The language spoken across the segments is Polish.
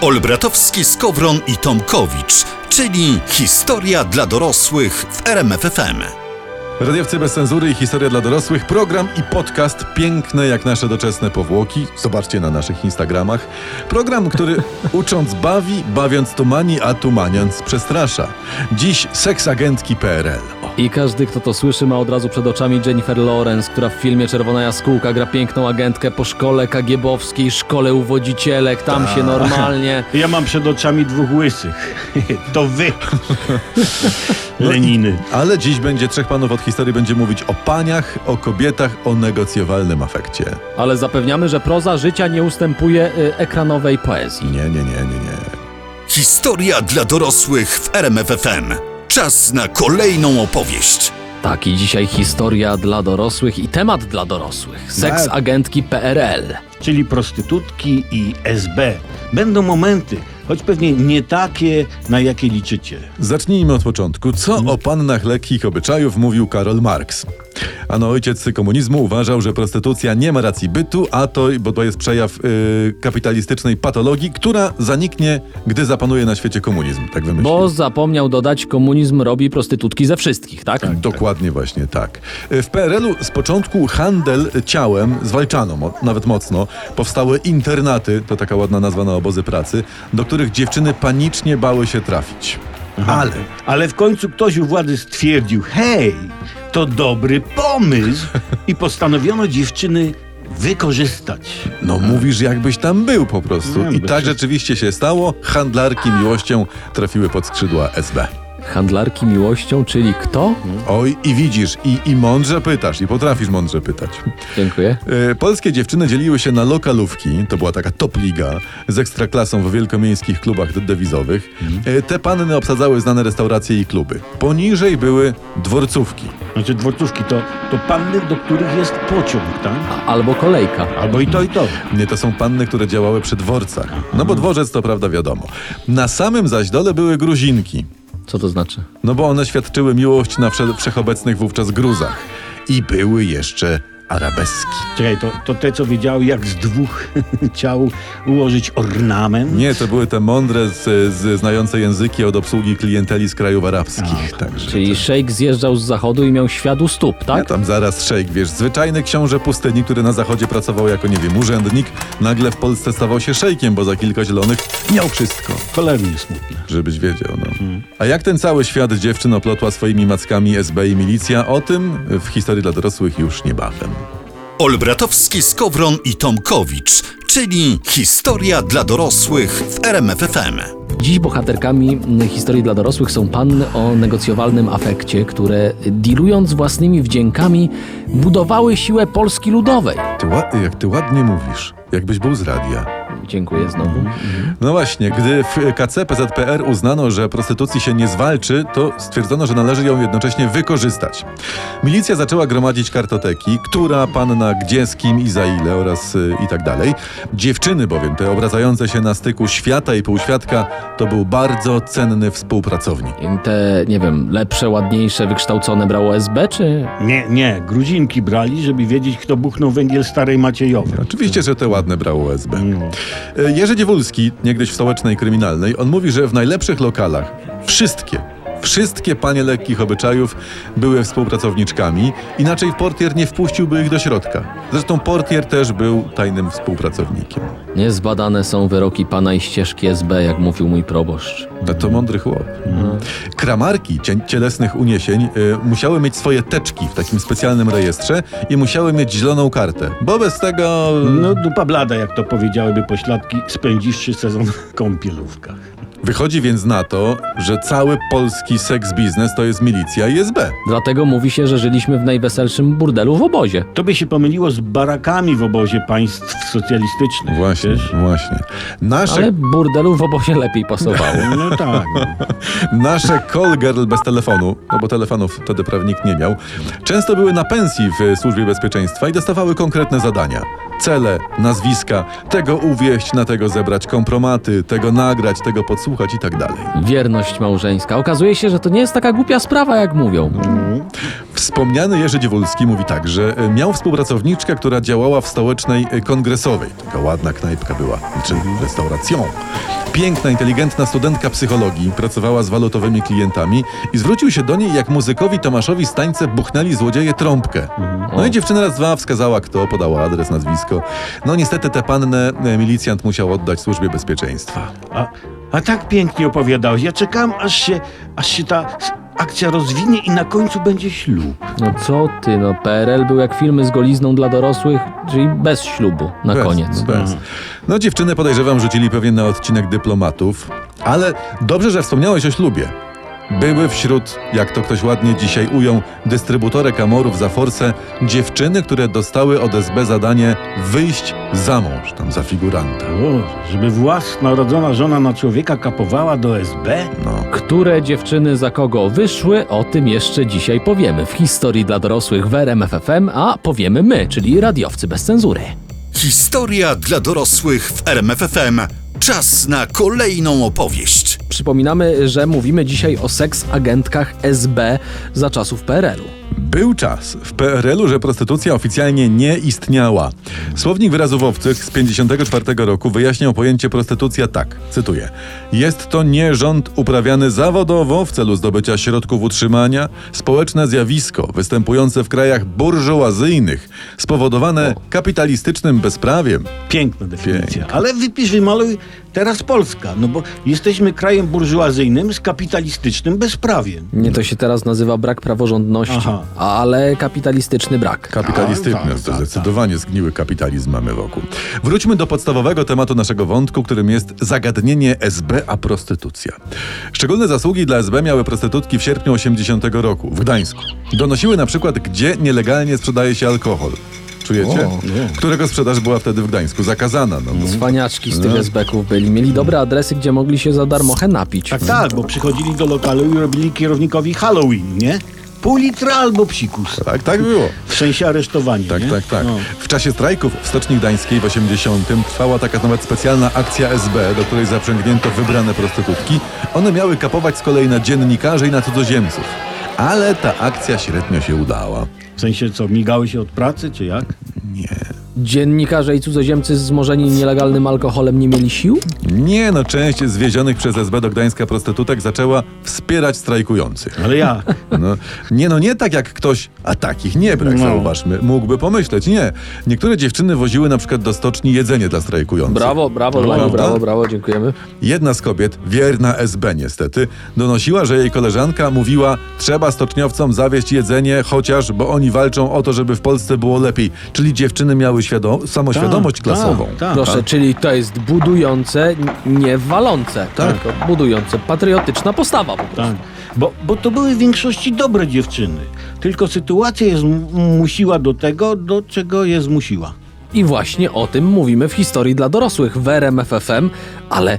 Olbratowski, Skowron i Tomkowicz, czyli historia dla dorosłych w RMFFM. Radiowcy bez cenzury i historia dla dorosłych, program i podcast piękne jak nasze doczesne powłoki. Zobaczcie na naszych Instagramach. Program, który ucząc bawi, bawiąc tumani, a tumaniąc przestrasza. Dziś seksagentki PRL. I każdy, kto to słyszy, ma od razu przed oczami Jennifer Lawrence, która w filmie Czerwona Jaskółka gra piękną agentkę po szkole kagiebowskiej, szkole uwodzicielek, tam się normalnie... Ja mam przed oczami dwóch łysych. To wy. Leniny. Ale dziś będzie trzech panów od historii będzie mówić o paniach, o kobietach, o negocjowalnym afekcie. Ale zapewniamy, że proza życia nie ustępuje y, ekranowej poezji. Nie, nie, nie, nie, nie. Historia dla dorosłych w RMFFM. Czas na kolejną opowieść. Tak, i dzisiaj historia dla dorosłych i temat dla dorosłych. Seks Tak. agentki PRL. Czyli prostytutki i SB. Będą momenty, choć pewnie nie takie, na jakie liczycie. Zacznijmy od początku. Co o pannach lekkich obyczajów mówił Karol Marx? Ano ojciec komunizmu uważał, że prostytucja nie ma racji bytu, a to, bo to jest przejaw y, kapitalistycznej patologii, która zaniknie, gdy zapanuje na świecie komunizm. Tak wymyślił. Bo zapomniał dodać, komunizm robi prostytutki ze wszystkich, tak? Dokładnie właśnie tak. Y, W PRL-u z początku handel ciałem zwalczano, mo- nawet mocno. Powstały internaty, to taka ładna nazwa na obozy pracy, do których dziewczyny panicznie bały się trafić. Ale Ale w końcu ktoś u władzy stwierdził, hej, to dobry pomysł. I postanowiono dziewczyny wykorzystać. No mówisz, jakbyś tam był po prostu. Nie, I tak rzeczywiście się stało. Handlarki miłością trafiły pod skrzydła SB. Handlarki miłością, czyli kto? Oj, i widzisz, i, i mądrze pytasz, i potrafisz mądrze pytać. Dziękuję. E, Polskie dziewczyny dzieliły się na lokalówki, to była taka top liga, z ekstraklasą w wielkomiejskich klubach de- dewizowych. E, Te panny obsadzały znane restauracje i kluby. Poniżej były dworcówki. Znaczy dworcówki to, to panny, do których jest pociąg, tak? A- Albo kolejka. Albo i to, i to. Nie, to są panny, które działały przy dworcach. No bo dworzec to prawda wiadomo. Na samym zaś dole były gruzinki. Co to znaczy? No bo one świadczyły miłość na wsze- wszechobecnych wówczas gruzach. I były jeszcze arabeski. Czekaj, to, to te, co wiedziały, jak z dwóch ciał ułożyć ornament? Nie, to były te mądre, z, z, znające języki od obsługi klienteli z krajów arabskich. Także Czyli szejk zjeżdżał z zachodu i miał świat u stóp, Ja tak? tam zaraz szejk, wiesz, zwyczajny książę pustyni, który na zachodzie pracował jako, nie wiem, urzędnik, nagle w Polsce stawał się szejkiem, bo za kilka zielonych miał wszystko. Cholernie smutne. Żebyś wiedział, no. A jak ten cały świat dziewczyn oplotła swoimi mackami SB i milicja, o tym w historii dla dorosłych już niebawem. Olbratowski, Skowron i Tomkowicz, czyli historia dla dorosłych w RMFFM. Dziś bohaterkami historii dla dorosłych są panny o negocjowalnym afekcie, które dealując własnymi wdziękami budowały siłę Polski Ludowej. Ty, jak ty ładnie mówisz, jakbyś był z radia. Dziękuję znowu. No właśnie, gdy w KC PZPR uznano, że prostytucji się nie zwalczy, to stwierdzono, że należy ją jednocześnie wykorzystać. Milicja zaczęła gromadzić kartoteki, która panna gdzie, z kim i za ile oraz y, i tak dalej. Dziewczyny bowiem, te obracające się na styku świata i półświadka, to był bardzo cenny współpracownik. I Te, nie wiem, lepsze, ładniejsze, wykształcone brało SB, czy... Nie, nie, gruzinki brali, żeby wiedzieć, kto buchnął węgiel starej Maciejowej. Oczywiście, że te ładne brało SB. No. E, Jerzy Dziewulski, niegdyś w stołecznej kryminalnej, on mówi, że w najlepszych lokalach wszystkie, wszystkie panie lekkich obyczajów były współpracowniczkami, inaczej portier nie wpuściłby ich do środka. Zresztą portier też był tajnym współpracownikiem. Niezbadane są wyroki pana i ścieżki SB, jak mówił mój proboszcz. No to mądry chłop. Kramarki cie- cielesnych uniesień y, musiały mieć swoje teczki w takim specjalnym rejestrze i musiały mieć zieloną kartę, bo bez tego... No dupa blada, jak to powiedziałyby pośladki, spędziwszy sezon w kąpielówkach. Wychodzi więc na to, że cały polski seks biznes to jest milicja i SB. Dlatego mówi się, że żyliśmy w najweselszym burdelu w obozie. To by się pomyliło z barakami w obozie państw socjalistycznych. Właśnie, Wiesz? właśnie. Nasze, Ale burdelu w obozie lepiej pasowało. No tak. no. nasze call girl bez telefonu, no bo telefonów wtedy prawie nikt nie miał, często były na pensji w służbie bezpieczeństwa i dostawały konkretne zadania. Cele, nazwiska, tego uwieść, na tego zebrać kompromaty, tego nagrać, tego podsłuchać i tak dalej. Wierność małżeńska. Okazuje się, że to nie jest taka głupia sprawa, jak mówią. Wspomniany Jerzy Dziewulski mówi tak, że e, miał współpracowniczkę, która działała w stołecznej e, kongresowej. Taka ładna knajpka była, czy restauracją. Piękna, inteligentna studentka psychologii, pracowała z walutowymi klientami i zwrócił się do niej, jak muzykowi Tomaszowi Stańce buchnęli złodzieje trąbkę. No i dziewczyna raz dwa wskazała kto, podała adres, nazwisko. No niestety tę pannę e, milicjant musiał oddać służbie bezpieczeństwa. A, a tak pięknie opowiadałeś. Ja czekam, aż się, aż się ta akcja rozwinie i na końcu będzie ślub. No co ty, no PRL był jak filmy z golizną dla dorosłych, czyli bez ślubu na Bez, koniec. No, bez. no dziewczynę podejrzewam rzucili pewnie na odcinek dyplomatów, ale dobrze, że wspomniałeś o ślubie. Były wśród, jak to ktoś ładnie dzisiaj ujął, dystrybutorek amorów za forsę, dziewczyny, które dostały od SB zadanie wyjść za mąż, tam za figuranta. O, żeby własnorodzona żona na człowieka kapowała do SB? No. Które dziewczyny za kogo wyszły, o tym jeszcze dzisiaj powiemy w historii dla dorosłych w RMF FM, a powiemy my, czyli radiowcy bez cenzury. Historia dla dorosłych w RMFFM. Czas na kolejną opowieść. Przypominamy, że mówimy dzisiaj o seks agentkach SB za czasów PRL-u. Był czas w PRL-u, że prostytucja oficjalnie nie istniała. Słownik wyrazów obcych z 1954 roku wyjaśniał pojęcie prostytucja tak, cytuję. Jest to nierząd uprawiany zawodowo w celu zdobycia środków utrzymania, społeczne zjawisko występujące w krajach burżuazyjnych, spowodowane kapitalistycznym bezprawiem. Piękna definicja. Piękna. Ale wypisz, wymaluj teraz Polska, no bo jesteśmy krajem burżuazyjnym z kapitalistycznym bezprawiem. Nie to się teraz nazywa brak praworządności, Aha. ale kapitalistyczny brak. Kapitalistyczny, Tak, tak, to tak, zdecydowanie zgniły kapitalizm mamy wokół. Wróćmy do podstawowego tematu naszego wątku, którym jest zagadnienie SB a prostytucja. Szczególne zasługi dla SB miały prostytutki w sierpniu 80 roku w Gdańsku. Donosiły na przykład, gdzie nielegalnie sprzedaje się alkohol. Czujecie? O, Którego sprzedaż była wtedy w Gdańsku zakazana. No, bo Cwaniaczki z tych SB-ków byli. Mieli dobre adresy, gdzie mogli się za darmochę napić. Tak, tak, bo przychodzili do lokalu i robili kierownikowi Halloween, nie? Pół litra albo psikus. tak, tak było. W sensie aresztowanie, Tak, nie? tak, tak. No. W czasie strajków w Stoczni Gdańskiej w 80 trwała taka nawet specjalna akcja SB, do której zaprzęgnięto wybrane prostytutki. One miały kapować z kolei na dziennikarzy i na cudzoziemców. Ale ta akcja średnio się udała. W sensie co, migały się od pracy, czy jak? Dziennikarze i cudzoziemcy zmożeni nielegalnym alkoholem nie mieli sił? Nie no, część zwiezionych przez SB do Gdańska prostytutek zaczęła wspierać strajkujących. Ale ja. No, nie no, nie tak jak ktoś, a takich nie brak, No. zauważmy, mógłby pomyśleć. Nie. Niektóre dziewczyny woziły na przykład do stoczni jedzenie dla strajkujących. Brawo, brawo, No, brawo, prawda? brawo, brawo, dziękujemy. Jedna z kobiet, wierna SB niestety, donosiła, że jej koleżanka mówiła, trzeba stoczniowcom zawieźć jedzenie, chociaż, bo oni walczą o to, żeby w Polsce było lepiej. Czyli dziewczyny miały świadom- samoświadomość Tak, klasową. tak, tak. Proszę, czyli to jest budujące, nie walące. Tak. Tylko budujące. Patriotyczna postawa po prostu. Tak, bo, bo to były w większości dobre dziewczyny. Tylko sytuacja je zmusiła do tego, do czego je zmusiła. I właśnie o tym mówimy w historii dla dorosłych w RMF FM, ale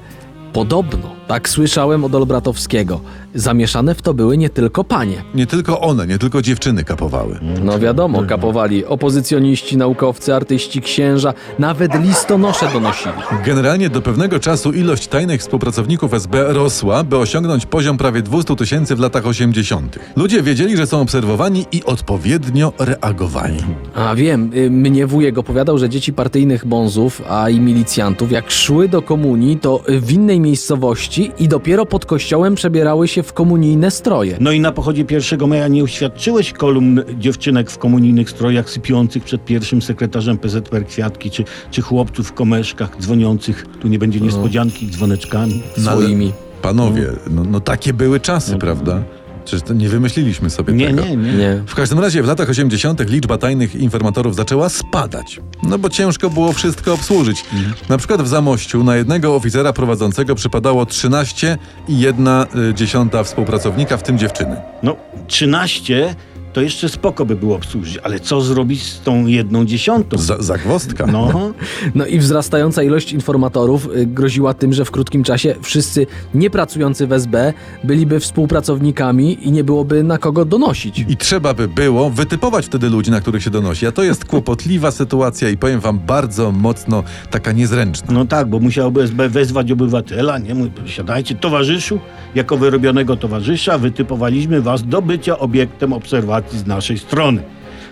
podobno, tak słyszałem od Olbratowskiego, zamieszane w to były nie tylko panie. Nie tylko one, nie tylko dziewczyny kapowały. No wiadomo, kapowali opozycjoniści, naukowcy, artyści, księża, nawet listonosze donosili. Generalnie do pewnego czasu ilość tajnych współpracowników SB rosła, by osiągnąć poziom prawie 200 tysięcy w latach 80. Ludzie wiedzieli, że są obserwowani i odpowiednio reagowali. A wiem, y, mnie wujek opowiadał, że dzieci partyjnych bonzów, a i milicjantów, jak szły do komunii, to w innej miejscowości i dopiero pod kościołem przebierały się w komunijne stroje. No i na pochodzie 1 maja nie uświadczyłeś kolumn dziewczynek w komunijnych strojach sypiących przed pierwszym sekretarzem PZPR kwiatki, czy, czy chłopców w komeszkach dzwoniących, tu nie będzie niespodzianki, dzwoneczkami. No Swoimi. Panowie, no, no takie były czasy, prawda? Przecież to nie wymyśliliśmy sobie Nie, tego. nie, nie. Nie. W każdym razie w latach 80. liczba tajnych informatorów zaczęła spadać. No bo ciężko było wszystko obsłużyć. Na przykład w Zamościu na jednego oficera prowadzącego przypadało 13 i 1 dziesiąta współpracownika, w tym dziewczyny. No, 13 to jeszcze spoko by było obsłużyć, ale co zrobić z tą jedną dziesiątą? Za, zagwozdka. No, No i wzrastająca ilość informatorów y, groziła tym, że w krótkim czasie wszyscy niepracujący w SB byliby współpracownikami i nie byłoby na kogo donosić. I trzeba by było wytypować wtedy ludzi, na których się donosi. A to jest kłopotliwa sytuacja i powiem wam bardzo mocno taka niezręczna. no tak, bo musiałby SB wezwać obywatela, nie? Siadajcie, towarzyszu, jako wyrobionego towarzysza wytypowaliśmy was do bycia obiektem obserwacji z naszej strony.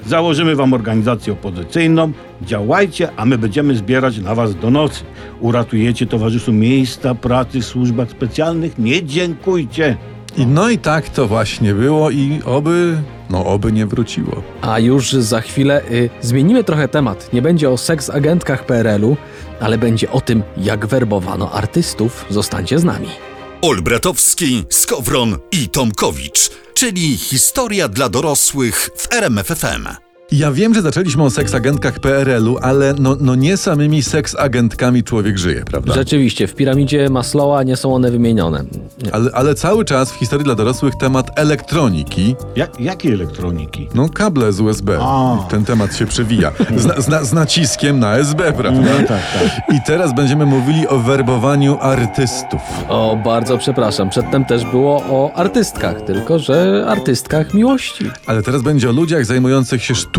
Założymy wam organizację opozycyjną, działajcie, a my będziemy zbierać na was donosy. Uratujecie towarzyszu miejsca pracy w służbach specjalnych? Nie dziękujcie. I no i tak to właśnie było i oby, no oby nie wróciło. A już za chwilę y, zmienimy trochę temat. Nie będzie o seks agentkach PRL-u, ale będzie o tym, jak werbowano artystów. Zostańcie z nami. Olbratowski, Skowron i Tomkowicz, czyli historia dla dorosłych w RMFFM. Ja wiem, że zaczęliśmy o seksagentkach PRL-u, ale no, no nie samymi seksagentkami człowiek żyje, prawda? Rzeczywiście, w piramidzie Maslowa nie są one wymienione. Ale, ale cały czas w historii dla dorosłych temat elektroniki, Jak, jakie elektroniki? no kable z USB. A. Ten temat się przewija. Z, z, na- z naciskiem na SB, prawda? No tak, tak. I teraz będziemy mówili o werbowaniu artystów. O, bardzo przepraszam. Przedtem też było o artystkach, tylko że artystkach miłości. Ale teraz będzie o ludziach zajmujących się sztuką.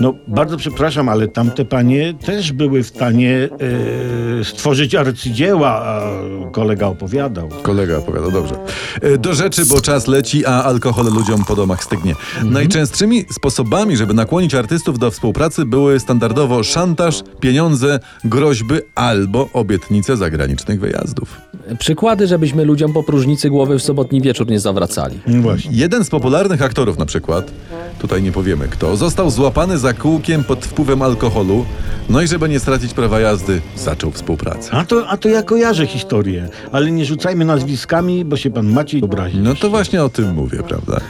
No, bardzo przepraszam, ale tamte panie też były w stanie e, stworzyć arcydzieła, a kolega opowiadał. Kolega opowiada, dobrze. E, Do rzeczy, bo czas leci, a alkohol ludziom po domach stygnie. Najczęstszymi sposobami, żeby nakłonić artystów do współpracy były standardowo szantaż, pieniądze, groźby albo obietnice zagranicznych wyjazdów. Przykłady, żebyśmy ludziom po próżnicy głowy w sobotni wieczór nie zawracali. Właśnie. Jeden z popularnych aktorów na przykład, tutaj nie powiemy kto, został złapany za kółkiem pod wpływem alkoholu, no i żeby nie stracić prawa jazdy, zaczął współpracę. A to, a to ja kojarzę historię, ale nie rzucajmy nazwiskami, bo się pan Maciej obrazi. No to właśnie o tym mówię, prawda?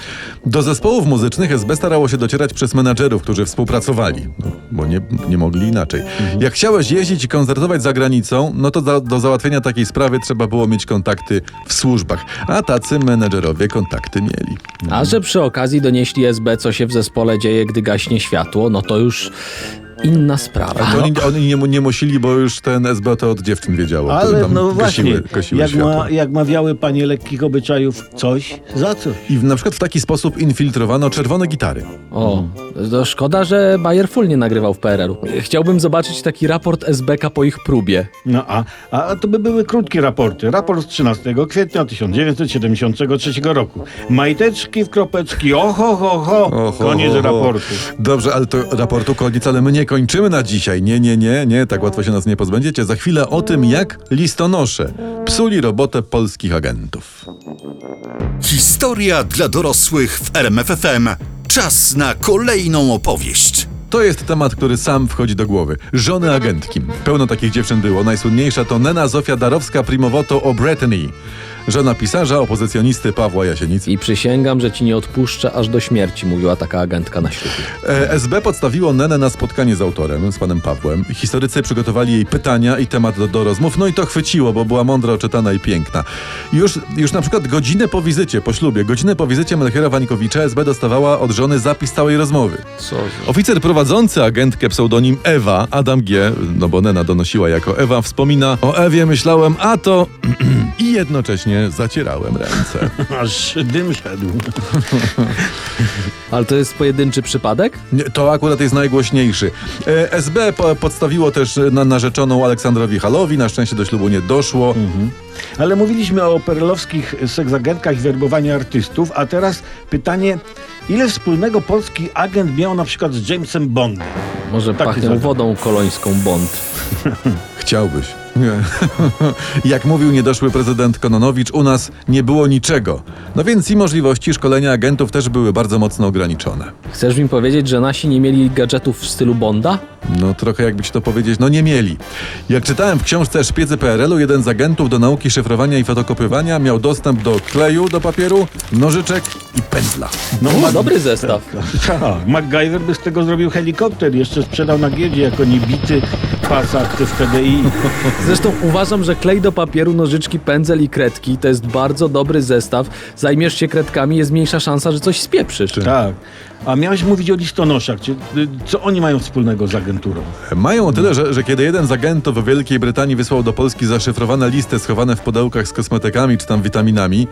Do zespołów muzycznych SB starało się docierać przez menadżerów, którzy współpracowali, no, bo nie, nie mogli inaczej. Jak chciałeś jeździć i koncertować za granicą, no to za, do załatwienia takiej sprawy trzeba było mieć kontakty w służbach, a tacy menedżerowie kontakty mieli. A że przy okazji donieśli SB, co się w zespole dzieje, gdy gaśnie światło, no to już inna sprawa. A to oni, oni nie, nie musili, bo już ten SB to od dziewczyn wiedziało, Ale tam no właśnie, gasiły, gasiły jak, światło. ma, jak mawiały panie lekkich obyczajów, coś za coś. I w, na przykład w taki sposób infiltrowano czerwone gitary. O, to szkoda, że Bayer Full nie nagrywał w PRL-u. Chciałbym zobaczyć taki raport SBK po ich próbie. No a, a to by były krótkie raporty. Raport z 13 kwietnia 1973 roku. Majteczki w kropeczki, oho, ho, ho. Oho, Koniec ho, ho. raportu. Dobrze, ale to raportu koniec, ale my nie kończymy na dzisiaj. Nie, nie, nie, nie, tak łatwo się nas nie pozbędziecie. Za chwilę o tym, jak listonosze psuli robotę polskich agentów. Historia dla dorosłych w RMFFM. Czas na kolejną opowieść. To jest temat, który sam wchodzi do głowy. Żony agentki. Pełno takich dziewczyn było. Najsłynniejsza to Nena Zofia Darowska-Primowoto O'Bretney. Żona pisarza, opozycjonisty Pawła Jasienicy. I przysięgam, że ci nie odpuszczę aż do śmierci, mówiła taka agentka na ślubie. E, SB podstawiło Nenę na spotkanie z autorem, z panem Pawłem. Historycy przygotowali jej pytania i temat do, do rozmów, no i to chwyciło, bo była mądra, oczytana i piękna. Już, już na przykład godzinę po wizycie, po ślubie, godzinę po wizycie Melchiora Wańkowicza SB dostawała od żony zapis całej rozmowy. Co? Oficer prowadzący agentkę pseudonim Ewa, Adam G., no bo Nena donosiła jako Ewa, wspomina o Ewie myślałem, a to... i jednocześnie zacierałem ręce. Aż dym szedł. Ale to jest pojedynczy przypadek? Nie, To akurat jest najgłośniejszy. E, SB po, podstawiło też na narzeczoną Aleksandrowi Halowi. Na szczęście do ślubu nie doszło. Ale mówiliśmy o perlowskich seksagentkach i werbowaniu artystów, a teraz pytanie, ile wspólnego polski agent miał na przykład z Jamesem Bondem? Może Taki pachnią wodą kolońską Bond. Chciałbyś. Nie. Jak mówił niedoszły prezydent Kononowicz, u nas nie było niczego. No więc i możliwości szkolenia agentów też były bardzo mocno ograniczone. Chcesz mi powiedzieć, że nasi nie mieli gadżetów w stylu Bonda? No trochę jakby ci to powiedzieć, no nie mieli. Jak czytałem w książce Szpicy PRL-u, jeden z agentów do nauki szyfrowania i fotokopiowania miał dostęp do kleju do papieru, nożyczek i pędzla. No, O, Mac- dobry zestaw. Tak, MacGyver by z tego zrobił helikopter, jeszcze sprzedał na giełdzie jako niebity w TDI. Zresztą uważam, że klej do papieru, nożyczki, pędzel i kredki to jest bardzo dobry zestaw. Zajmiesz się kredkami, jest mniejsza szansa, że coś spieprzysz. Tak. A miałeś mówić o listonoszach. Czy, y, co oni mają wspólnego z agenturą? Mają o tyle, że, że kiedy jeden z agentów w Wielkiej Brytanii wysłał do Polski zaszyfrowane listy schowane w pudełkach z kosmetykami czy tam witaminami,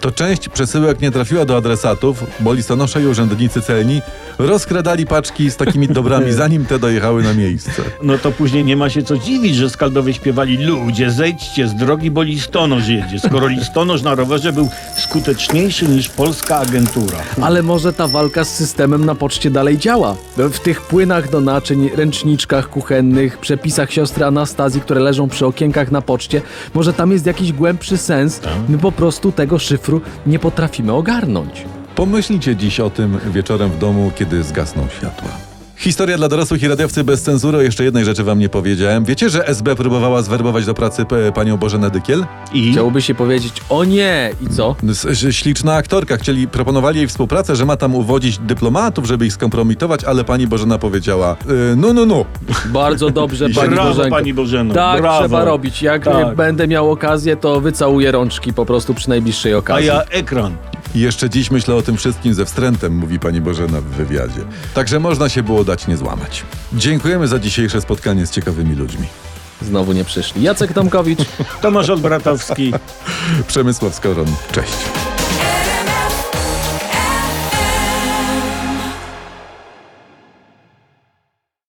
to część przesyłek nie trafiła do adresatów, bo listonosze i urzędnicy celni rozkradali paczki z takimi dobrami, zanim te dojechały na miejsce. No to później nie ma się co dziwić, że skaldowie śpiewali ludzie, zejdźcie z drogi, bo listonosz jedzie. Skoro listonosz na rowerze był skuteczniejszy niż polska agentura. Ale może ta walka z systemem na poczcie dalej działa. W tych płynach do naczyń, ręczniczkach kuchennych, przepisach siostry Anastazji, które leżą przy okienkach na poczcie, może tam jest jakiś głębszy sens. My po prostu tego szyfru nie potrafimy ogarnąć. Pomyślcie dziś o tym wieczorem w domu, kiedy zgasną światła. Historia dla dorosłych i radiowcy bez cenzury. O jeszcze jednej rzeczy wam nie powiedziałem. Wiecie, że SB próbowała zwerbować do pracy p- panią Bożenę Dykiel? I Chciałoby się powiedzieć, o nie! I co? Śliczna aktorka. Chcieli, proponowali jej współpracę, że ma tam uwodzić dyplomatów, żeby ich skompromitować, ale pani Bożena powiedziała y, no, no, no. Bardzo dobrze, pani brawo, Bożenko. pani Bożeno. Tak brawo. trzeba robić. Jak Tak. e, będę miał okazję, to wycałuję rączki po prostu przy najbliższej A okazji. ja ekran. I jeszcze dziś myślę o tym wszystkim ze wstrętem, mówi pani Bożena w wywiadzie. Także można się było dać nie złamać. Dziękujemy za dzisiejsze spotkanie z ciekawymi ludźmi. Znowu nie przyszli. Jacek Tomkowicz. Tomasz Odbratowski. Przemysław Skoron, cześć.